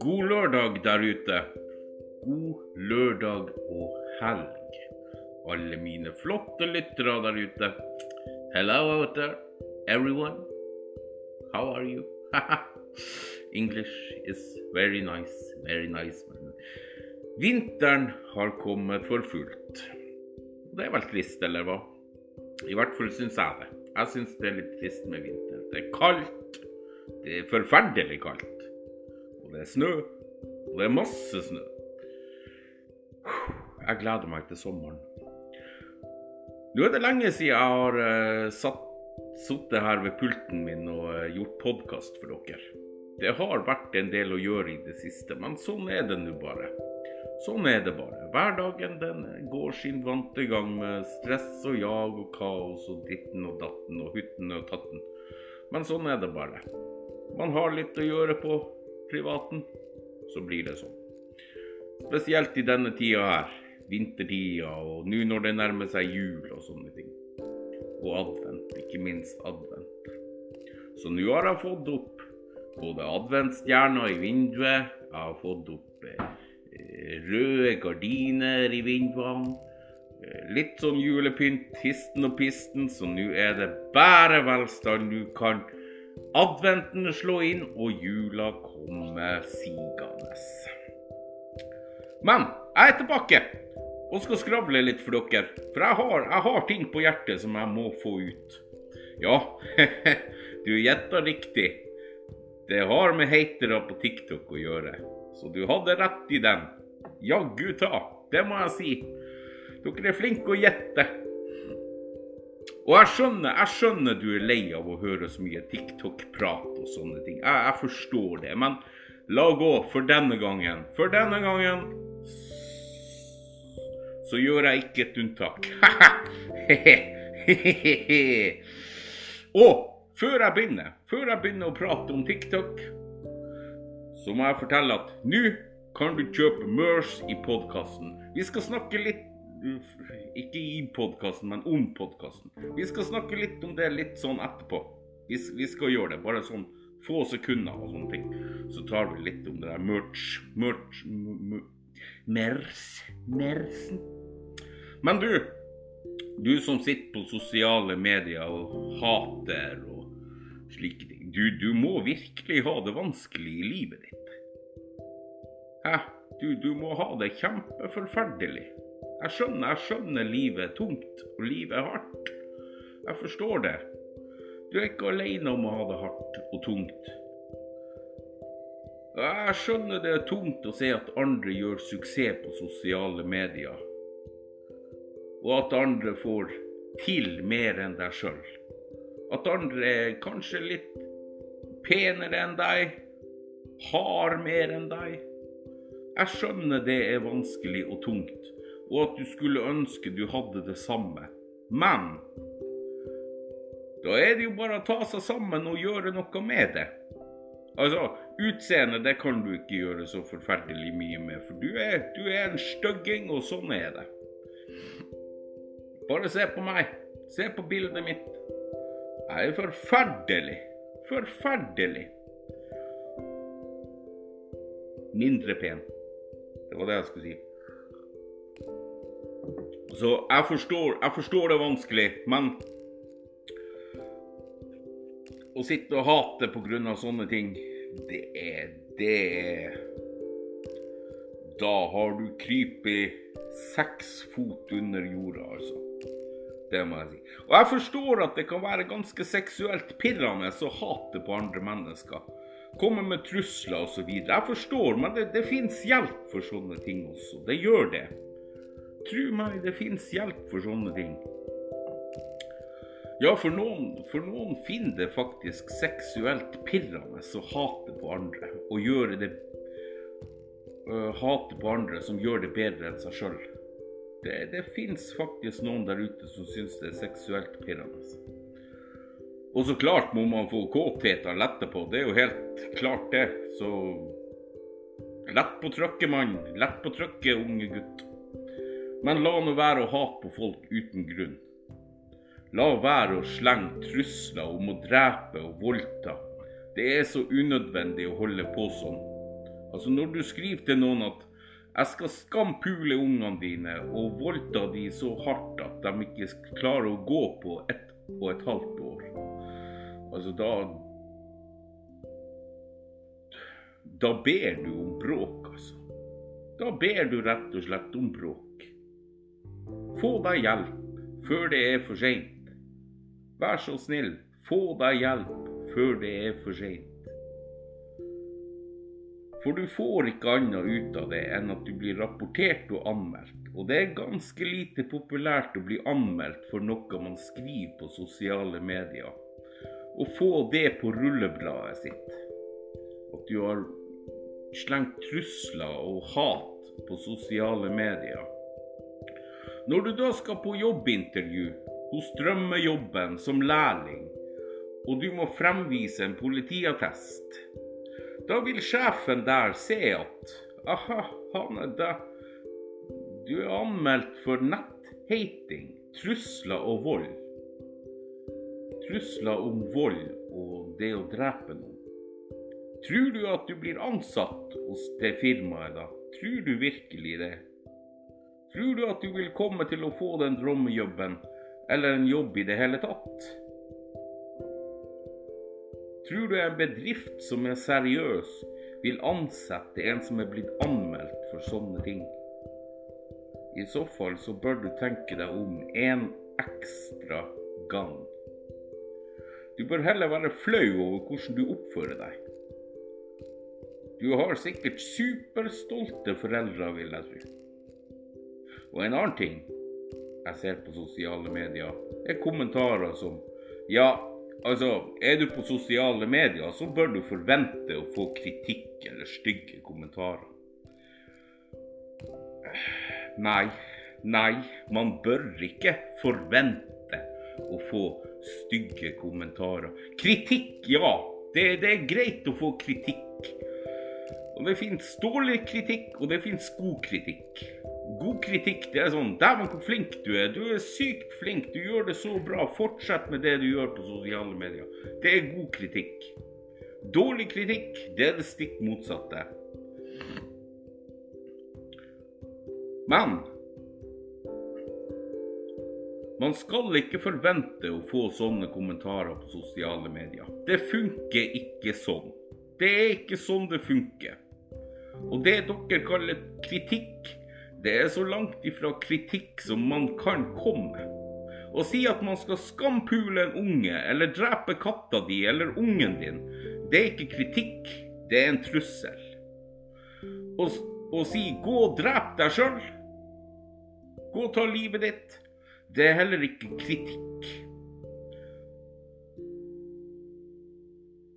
God lørdag der ute. God lørdag og helg. Alle mine flotte lyttere der ute. Hello out there, everyone. How are you? English is very nice, very nice. Man. vinteren har kommet for fullt. Det er vel trist, eller hva? I hvert fall syns jeg det. Jeg syns det er litt trist med vinter. Det er kaldt. Det er forferdelig kaldt. Og det er snø. Og det er masse snø. Jeg gleder meg til sommeren. Nå er det lenge siden jeg har uh, satt sittet her ved pulten min og uh, gjort podkast for dere. Det har vært en del å gjøre i det siste, men sånn er det nå bare. Sånn er det bare. Hverdagen den går sin vante gang med stress og jag og kaos og dritten og datten og hutten og tatten. Men sånn er det bare. Man har litt å gjøre på privaten, så blir det sånn. Spesielt i denne tida her, vintertida, og nå når det nærmer seg jul og sånne ting. Og advent, ikke minst advent. Så nå har jeg fått opp både adventsstjerna i vinduet, jeg har fått opp eh, røde gardiner i vinduene. eh, Litt sånn julepynt, histen og pisten, så nå er det bare velstand. Nå kan adventen slå inn, og jula komme sigende. Men jeg er tilbake og skal skravle litt for dere. For jeg har, jeg har ting på hjertet som jeg må få ut. Ja, du gjetta riktig. Det har med hatere på TikTok å gjøre. Så du hadde rett i den. Jaggu ta, det må jeg si. Dere er flinke å gjette. Og jeg skjønner, jeg skjønner du er lei av å høre så mye TikTok-prat og sånne ting. Jeg, jeg forstår det. Men la gå for denne gangen. For denne gangen så gjør jeg ikke et unntak. og før jeg begynner, før jeg begynner å prate om TikTok, så må jeg fortelle at nå kan du kjøpe Mers i podkasten. Vi skal snakke litt ikke i podkasten, men om podkasten. Vi skal snakke litt om det litt sånn etterpå. Vi, vi, skal gjøre det, bare sånn få sekunder og sånne ting. Så tar vi litt om det der merch, merch, mers, mersen. Men du, du som sitter på sosiale medier og hater og slike ting. Du, du må virkelig ha det vanskelig i livet ditt. Hæ? Du, du må ha det kjempeforferdelig. Jeg skjønner, jeg skjønner livet er tungt, og livet er hardt. Jeg forstår det. Du er ikke alene om å ha det hardt og tungt. Jeg skjønner det er tungt å se at andre gjør suksess på sosiale medier, og at andre får til mer enn deg sjøl. At andre er kanskje litt penere enn deg, har mer enn deg. Jeg skjønner det er vanskelig og tungt, og at du skulle ønske du hadde det samme. Men da er det jo bare å ta seg sammen og gjøre noe med det. Altså, utseendet det kan du ikke gjøre så forferdelig mye med, for du er, du er en stygging, og sånn er det. Bare se på meg. Se på bildet mitt. Jeg er forferdelig. Forferdelig. Mindre pen. Det var det jeg skulle si. Så jeg forstår, jeg forstår det vanskelig, men å sitte og hate pga. sånne ting, det er Det Da har du krypet seks fot under jorda, altså. Det må jeg si. Og jeg forstår at det kan være ganske seksuelt pirrende å hate på andre mennesker. Komme med trusler osv. Jeg forstår, men det, det fins hjelp for sånne ting også. Det gjør det. Tro meg, det fins hjelp for sånne ting. Ja, for noen, for noen finner det faktisk seksuelt pirrende å hate på andre. Og gjøre det uh, Hate på andre som gjør det bedre enn seg sjøl. Det, det fins faktisk noen der ute som syns det er seksuelt pirrende. Og så klart må man få kåtheter letta på. Det er jo helt klart, det. Så lett på trykket, mann. Lett på trykket, unge gutt. Men la nå være å hate på folk uten grunn. La være å slenge trusler om å drepe og voldta. Det er så unødvendig å holde på sånn. Altså Når du skriver til noen at 'jeg skal skampule ungene dine og voldta de så hardt at de ikke klarer å gå på ett og et halvt år', altså da Da ber du om bråk, altså. Da ber du rett og slett om bråk. Få deg hjelp før det er for seint. Vær så snill, få deg hjelp før det er for seint. For du får ikke annet ut av det enn at du blir rapportert og anmeldt. Og det er ganske lite populært å bli anmeldt for noe man skriver på sosiale medier. Og få det på rullebladet sitt. At du har slengt trusler og hat på sosiale medier. Når du da skal på jobbintervju hos Drømmejobben som lærling, og du må fremvise en politiattest, da vil sjefen der se at aha, han er der. Du er anmeldt for netthating, trusler og vold. Trusler om vold og det å drepe noen. Tror du at du blir ansatt hos det firmaet da? Tror du virkelig det? Tror du at du vil komme til å få den drømmejobben, eller en jobb i det hele tatt? Tror du en bedrift som er seriøs, vil ansette en som er blitt anmeldt for sånne ting? I så fall så bør du tenke deg om en ekstra gang. Du bør heller være flau over hvordan du oppfører deg. Du har sikkert superstolte foreldre, vil jeg tro. Og en annen ting jeg ser på sosiale medier, er kommentarer som Ja, altså, er du på sosiale medier, så bør du forvente å få kritikk eller stygge kommentarer. Nei, nei, man bør ikke forvente å få stygge kommentarer. Kritikk, ja. Det, det er greit å få kritikk. Og det fins dårlig kritikk, og det fins god kritikk. God kritikk det er sånn 'Dæven, hvor flink du er. Du er sykt flink. Du gjør det så bra. Fortsett med det du gjør på sosiale medier.' Det er god kritikk. Dårlig kritikk, det er det stikk motsatte. Men man skal ikke forvente å få sånne kommentarer på sosiale medier. Det funker ikke sånn. Det er ikke sånn det funker. Og det dere kaller kritikk, det er så langt ifra kritikk som man kan komme. Å si at man skal skampule en unge eller drepe katta di eller ungen din, det er ikke kritikk, det er en trussel. Å si 'gå og drep deg sjøl', gå og ta livet ditt, det er heller ikke kritikk.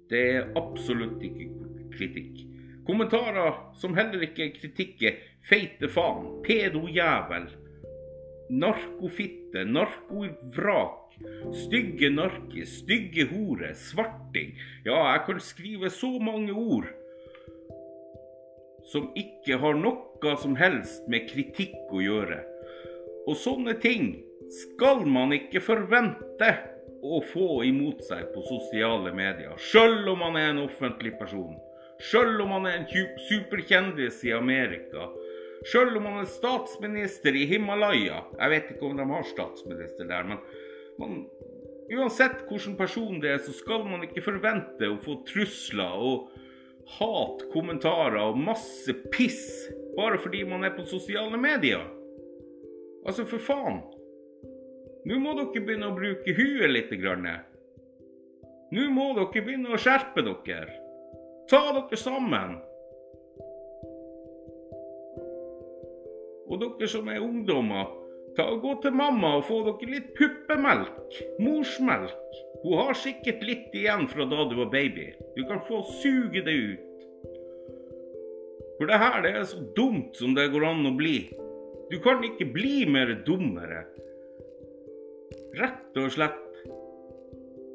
Det er absolutt ikke kritikk. Kommentarer som heller ikke er kritikk, er feite faen, pedojævel, narkofitte, narkovrak, stygge narki, stygge hore, svarting. Ja, jeg kan skrive så mange ord som ikke har noe som helst med kritikk å gjøre. Og sånne ting skal man ikke forvente å få imot seg på sosiale medier, sjøl om man er en offentlig person. Sjøl om man er en superkjendis i Amerika. Sjøl om man er statsminister i Himalaya. Jeg vet ikke om de har statsminister der, men man, uansett hvilken person det er, så skal man ikke forvente å få trusler og hat, kommentarer og masse piss bare fordi man er på sosiale medier. Altså, for faen. Nå må dere begynne å bruke huet litt. Nå må dere begynne å skjerpe dere. Ta dere sammen. Og dere som er ungdommer, ta og gå til mamma og få dere litt puppemelk. Morsmelk. Hun har sikkert litt igjen fra da du var baby. Du kan få suge det ut. For det her det er så dumt som det går an å bli. Du kan ikke bli mer dummere. Rett og slett.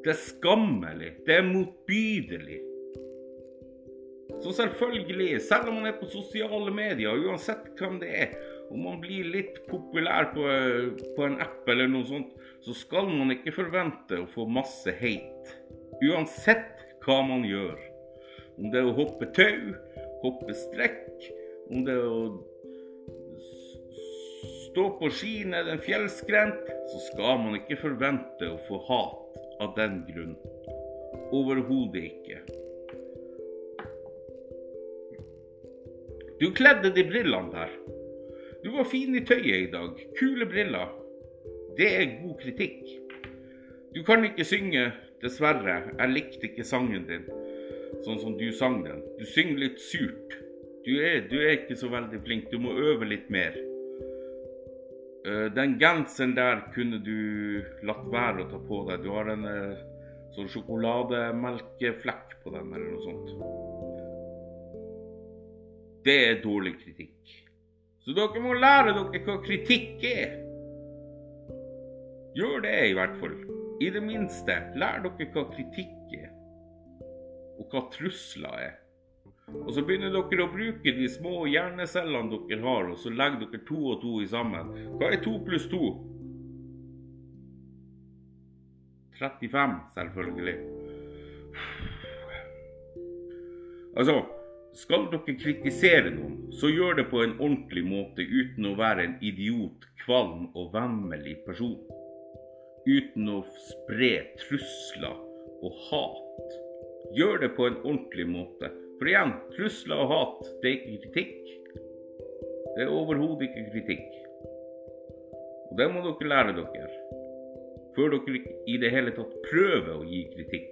Det er skammelig. Det er motbydelig. Så selvfølgelig, selv om man er på sosiale medier, uansett hvem det er, om man blir litt populær på, på en app eller noe sånt, så skal man ikke forvente å få masse hate. Uansett hva man gjør. Om det er å hoppe tau, hoppe strekk, om det er å stå på ski ned en fjellskrent, så skal man ikke forvente å få hat av den grunn. Overhodet ikke. Du kledde de brillene der. Du var fin i tøyet i dag. Kule briller. Det er god kritikk. Du kan ikke synge, dessverre. Jeg likte ikke sangen din sånn som du sang den. Du synger litt surt. Du er, du er ikke så veldig flink. Du må øve litt mer. Eh, den genseren der kunne du latt være å ta på deg. Du har en eh, sånn sjokolademelkeflekk på den, eller noe sånt. Det er dårlig kritikk. Så dere må lære dere hva kritikk er. Gjør det, i hvert fall. I det minste, lær dere hva kritikk er. Og hva trusler er. Og så begynner dere å bruke de små hjernecellene dere har, og så legger dere to og to i sammen. Hva er to pluss to? 35, selvfølgelig. Altså, skal dere kritisere noen, så gjør det på en ordentlig måte uten å være en idiot, kvalm og vemmelig person. Uten å spre trusler og hat. Gjør det på en ordentlig måte. For igjen, trusler og hat, det er ikke kritikk. Det er overhodet ikke kritikk. Og det må dere lære dere. Før dere i det hele tatt prøver å gi kritikk.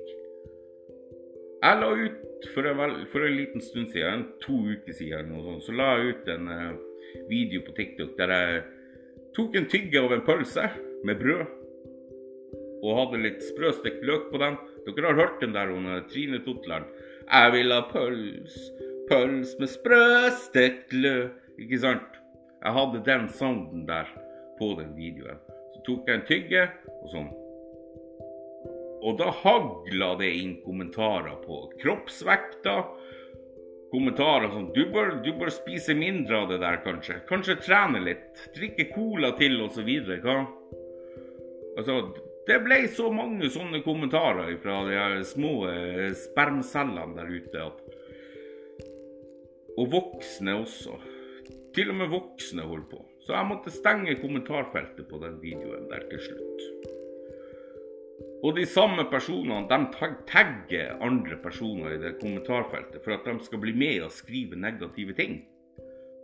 Jeg la ut for en, for en, liten stund siden, to uker siden, sånt, så la jeg ut en uh, video på TikTok der jeg tok en tygge av en pølse med brød. Og hadde litt sprøstekt løk på den. Dere har hørt den der hun Trine Totland. Jeg vil ha pøls, pøls med sprøstekt løk. Ikke sant? Jeg hadde den sounden der på den videoen. Så tok jeg en tygge og sånn og da hagla det inn kommentarer på kroppsvekta. Kommentarer som du bør, du bør spise mindre av det der, kanskje. Kanskje trene litt. Drikke cola til, osv. Hva? Altså, det ble så mange sånne kommentarer fra de her små eh, spermcellene der ute. At, og voksne også. Til og med voksne holdt på. Så jeg måtte stenge kommentarfeltet på den videoen der til slutt. Og de samme personene de tagger andre personer i det kommentarfeltet for at de skal bli med og skrive negative ting.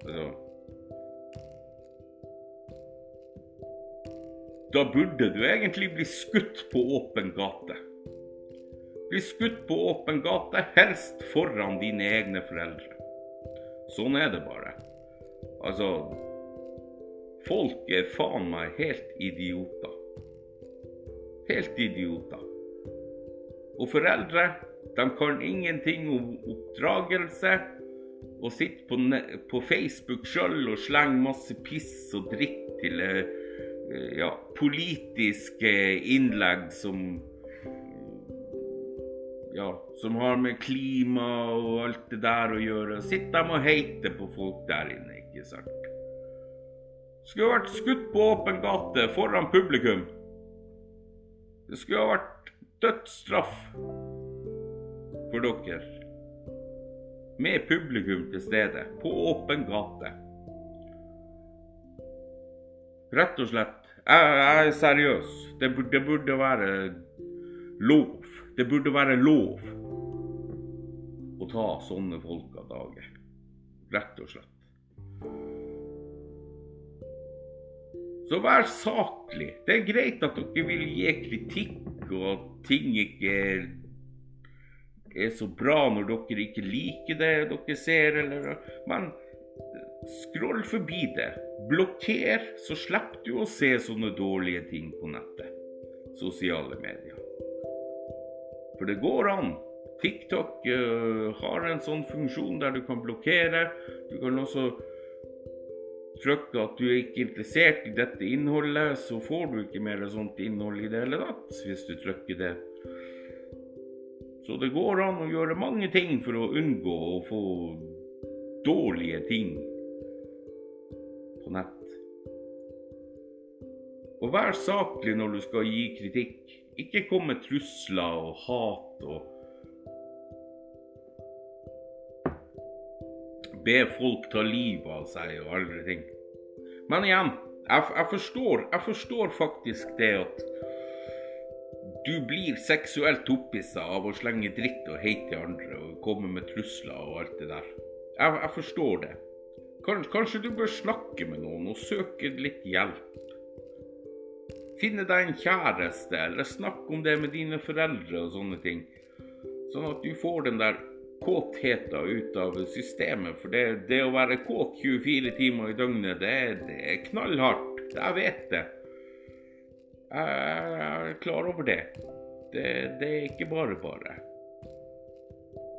Altså, da burde du egentlig bli skutt på åpen gate. Bli skutt på åpen gate, helst foran dine egne foreldre. Sånn er det bare. Altså Folk er faen meg helt idioter. Helt idioter. Og foreldre de kan ingenting om oppdragelse. Og sitter på, på Facebook sjøl og slenger masse piss og dritt til eh, ja, politiske innlegg som ja, som har med klima og alt det der å gjøre. Sitter de og heiter på folk der inne, ikke sant? Skulle vært skutt på åpen gate foran publikum. Det skulle ha vært dødsstraff for dere. Med publikum til stede, på åpen gate. Rett og slett. Jeg, jeg er seriøs. Det det burde være lov. Det burde være lov å ta sånne folk av dage. Rett og slett. Så vær saklig. Det er greit at dere vil gi kritikk, og at ting ikke er så bra når dere ikke liker det dere ser, eller Men skroll forbi det. Blokker, så slipper du å se sånne dårlige ting på nettet. Sosiale medier. For det går an. TikTok uh, har en sånn funksjon der du kan blokkere. Du kan også trykke at du er ikke interessert i dette innholdet, så får du ikke mer sånt innhold i det hele tatt hvis du trykker det. Så det går an å gjøre mange ting for å unngå å få dårlige ting nett. Og vær saklig når du skal gi kritikk. Ikke kom med trusler og hat og Be folk ta livet av seg og alle ting. Men igjen, jeg, jeg, forstår, jeg forstår faktisk det at du blir seksuelt opphissa av å slenge dritt og hate til andre og komme med trusler og alt det der. Jeg, jeg forstår det. Kanskje, du bør snakke med noen og søke litt hjelp. Finne deg en kjæreste, eller snakke om det med dine foreldre og sånne ting. Sånn at du får den der kåtheten ut av systemet. For det, det å være kåt 24 timer i døgnet, det, det er knallhardt. Jeg vet det. Jeg er klar over det. det. Det er ikke bare bare.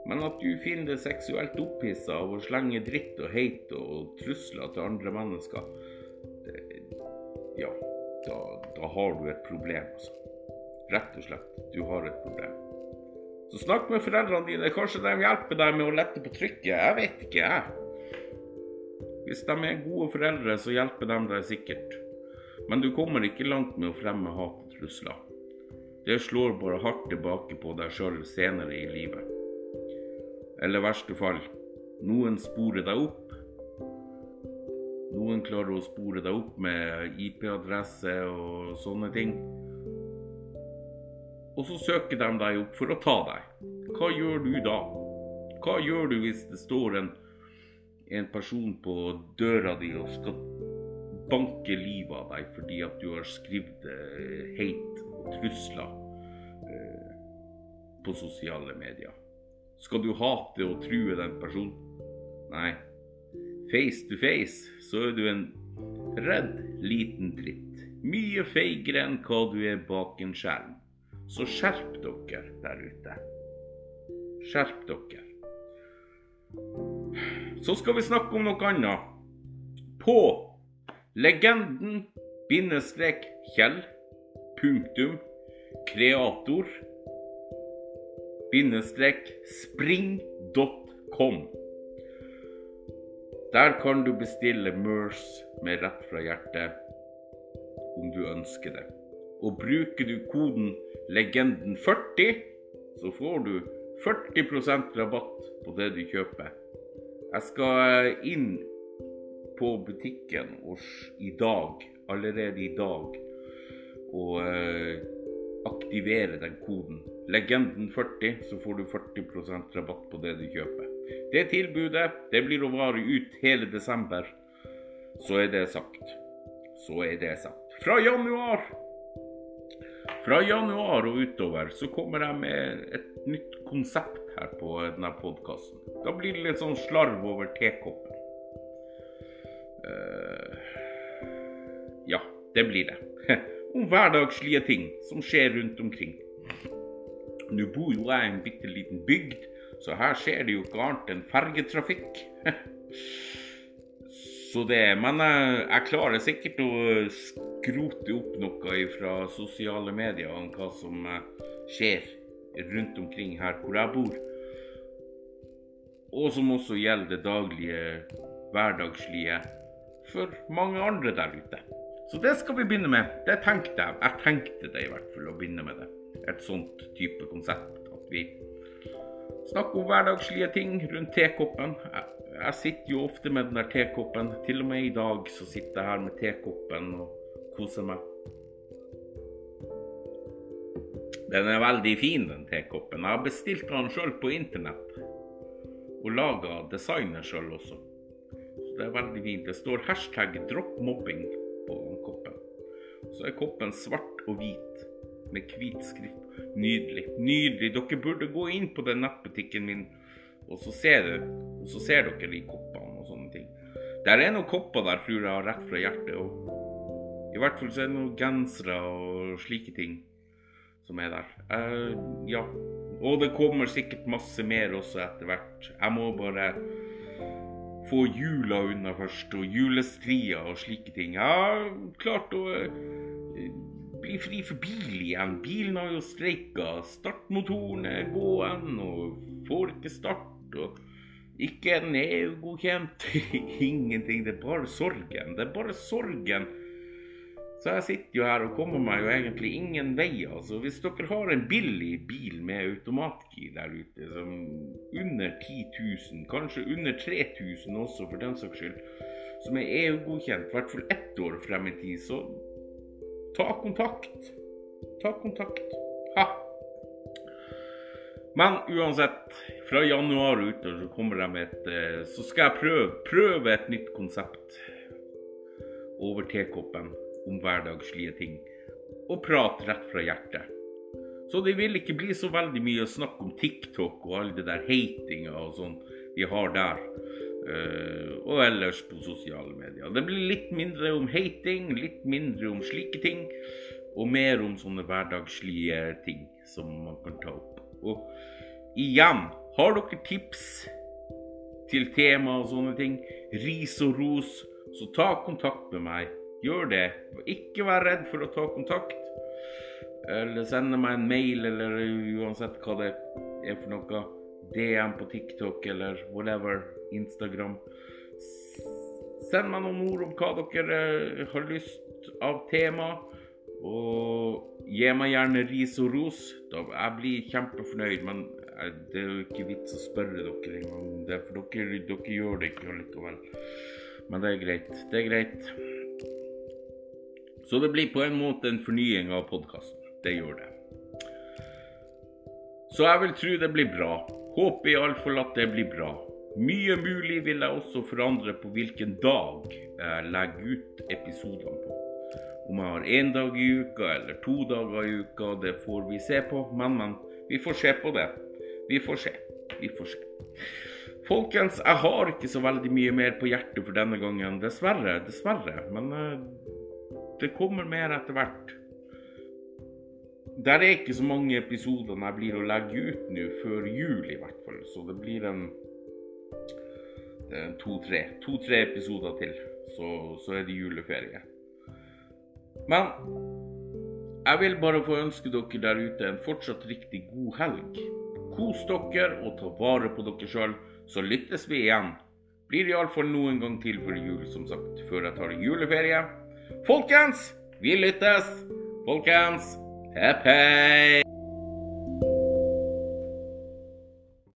Men at du finner det seksuelt opphissa av å slenge dritt og heit og trusler til andre mennesker, det, ja, da, da, har du et problem, altså. Rett og slett. Du har et problem. Så snakk med foreldrene dine. Kanskje de hjelper deg med å lette på trykket. Jeg vet ikke, jeg. Hvis de er gode foreldre, så hjelper de deg sikkert. Men du kommer ikke langt med å fremme hat og trusler. Det slår bare hardt tilbake på deg sjøl senere i livet. Eller i verste fall, noen sporer deg opp. Noen klarer å spore deg opp med IP-adresse og sånne ting. Og så søker de deg opp for å ta deg. Hva gjør du da? Hva gjør du hvis det står en, en person på døra di og skal banke livet av deg fordi at du har skrevet uh, hate og trusler uh, på sosiale medier. Skal du hate og true den personen? Nei. Face to face så er du en redd liten dritt. Mye feigere enn hva du er bak en skjerm. Så skjerp dere der ute. Skjerp dere. Så skal vi snakke om noe annet. På Legenden bindestrek Kjell punktum kreator spring.com. Der kan du bestille MERS med rett fra hjertet om du ønsker det. Og bruker du koden legenden40, så får du 40% rabatt på det du kjøper. Jeg skal inn på butikken i dag, allerede i dag, og eh, aktivere den koden. Legenden40, så får du 40% rabatt på det du kjøper. Det tilbudet det blir å vare ut hele desember. Så er det sagt. Så er det sagt. Fra januar fra januar og utover så kommer jeg med et nytt konsept her på denne podkasten. Da blir det litt sånn slarv over tekoppen. Uh, ja, det blir det. Om hverdagslige ting som skjer rundt omkring. Nå bor jo jeg i en bitte liten bygd, så her skjer det jo ikke annet enn fergetrafikk. så det, Men jeg, jeg, klarer sikkert å skrote opp noe fra sosiale medier om hva som eh, skjer rundt omkring her hvor jeg bor. Og som også gjelder det daglige, hverdagslige for mange andre der ute. Så det skal vi begynne med. Det tenkte jeg. Jeg tenkte det i hvert fall å begynne med det. Et sånt type konsept. At vi snakker om hverdagslige ting rundt tekoppen. Jeg, jeg sitter jo ofte med den der tekoppen. Til og med i dag så sitter jeg her med tekoppen og koser meg. Den er veldig fin, den tekoppen. Jeg har bestilt den sjøl på internett. Og laga designet sjøl også. Det er veldig fint. Det står hashtag 'drop mobbing' på koppen. Så er koppen svart og hvit med hvit skrift. Nydelig. Nydelig. Dere burde gå inn på den nettbutikken min, og så ser, du, og så ser dere de koppene og sånne ting. Der er noen kopper der, tror jeg, rett fra hjertet. Og I hvert fall så er det noen gensere og slike ting som er der. Uh, ja. Og det kommer sikkert masse mer også etter hvert. Jeg må bare få jula unna først, og julestria og slike ting. Jeg har klart å uh, bli fri for bil igjen. Bilen har jo streika. Startmotoren er gåen og får ikke start. og Ikke en EU-godkjent. Ingenting. Det er bare sorgen. Det er bare sorgen. Så jeg sitter jo her og kommer meg jo egentlig ingen vei. Altså, hvis dere har en billig bil med automatgir der ute, som under 10 000, kanskje under 3000 også for den saks skyld, som er EU-godkjent, i hvert fall ett år frem i tid, så ta kontakt. Ta kontakt. Ha! Men uansett, fra januar og utover så kommer jeg med et eh, Så skal jeg prøve, prøve et nytt konsept over tekoppen om hverdagslige ting. Og prate rett fra hjertet. Så det vil ikke bli så veldig mye snakk om TikTok og all det der hatinga og sånn vi har der. Uh, og ellers på sosiale medier. Det blir litt mindre om hating, litt mindre om slike ting. Og mer om sånne hverdagslige ting som man kan ta opp. Og igjen, har dere tips til tema og sånne ting, ris og ros, så ta kontakt med meg. Gjør det. Ikke vær redd for å ta kontakt. Eller sende meg en mail, eller uansett hva det er for noe. DM på TikTok eller whatever. Instagram. Send meg noen ord om hva dere eh, har lyst av tema. Og gi meg gjerne ris og ros. Jeg blir kjempefornøyd, men eh, det er jo ikke vits å spørre dere engang for dere, dere gjør det ikke allikevel. Men det er greit. Det er greit. Så det blir på en måte en fornying av podkasten. Det gjør det. Så jeg vil tro det blir bra. Håper iallfall at det blir bra. Mye mulig vil jeg også forandre på hvilken dag jeg legger ut episodene på. Om jeg har én dag i uka eller to dager i uka, det får vi se på. Men, men. Vi får se på det. Vi får se. Vi får se. Folkens, jeg har ikke så veldig mye mer på hjertet for denne gangen. Dessverre. Dessverre. Men uh, det kommer mer etter hvert. Der er ikke så mange episoder jeg blir å legge ut nå før jul, i hvert fall. Så det blir en to-tre to-tre episoder til. Så, så er det juleferie. Men jeg vil bare få ønske dere der ute en fortsatt riktig god helg. Kos dere og ta vare på dere sjøl, så lyttes vi igjen. Blir iallfall noen gang til før jul, som sagt, før jeg tar juleferie. Folkens, vi lyttes! Folkens, hepp hei!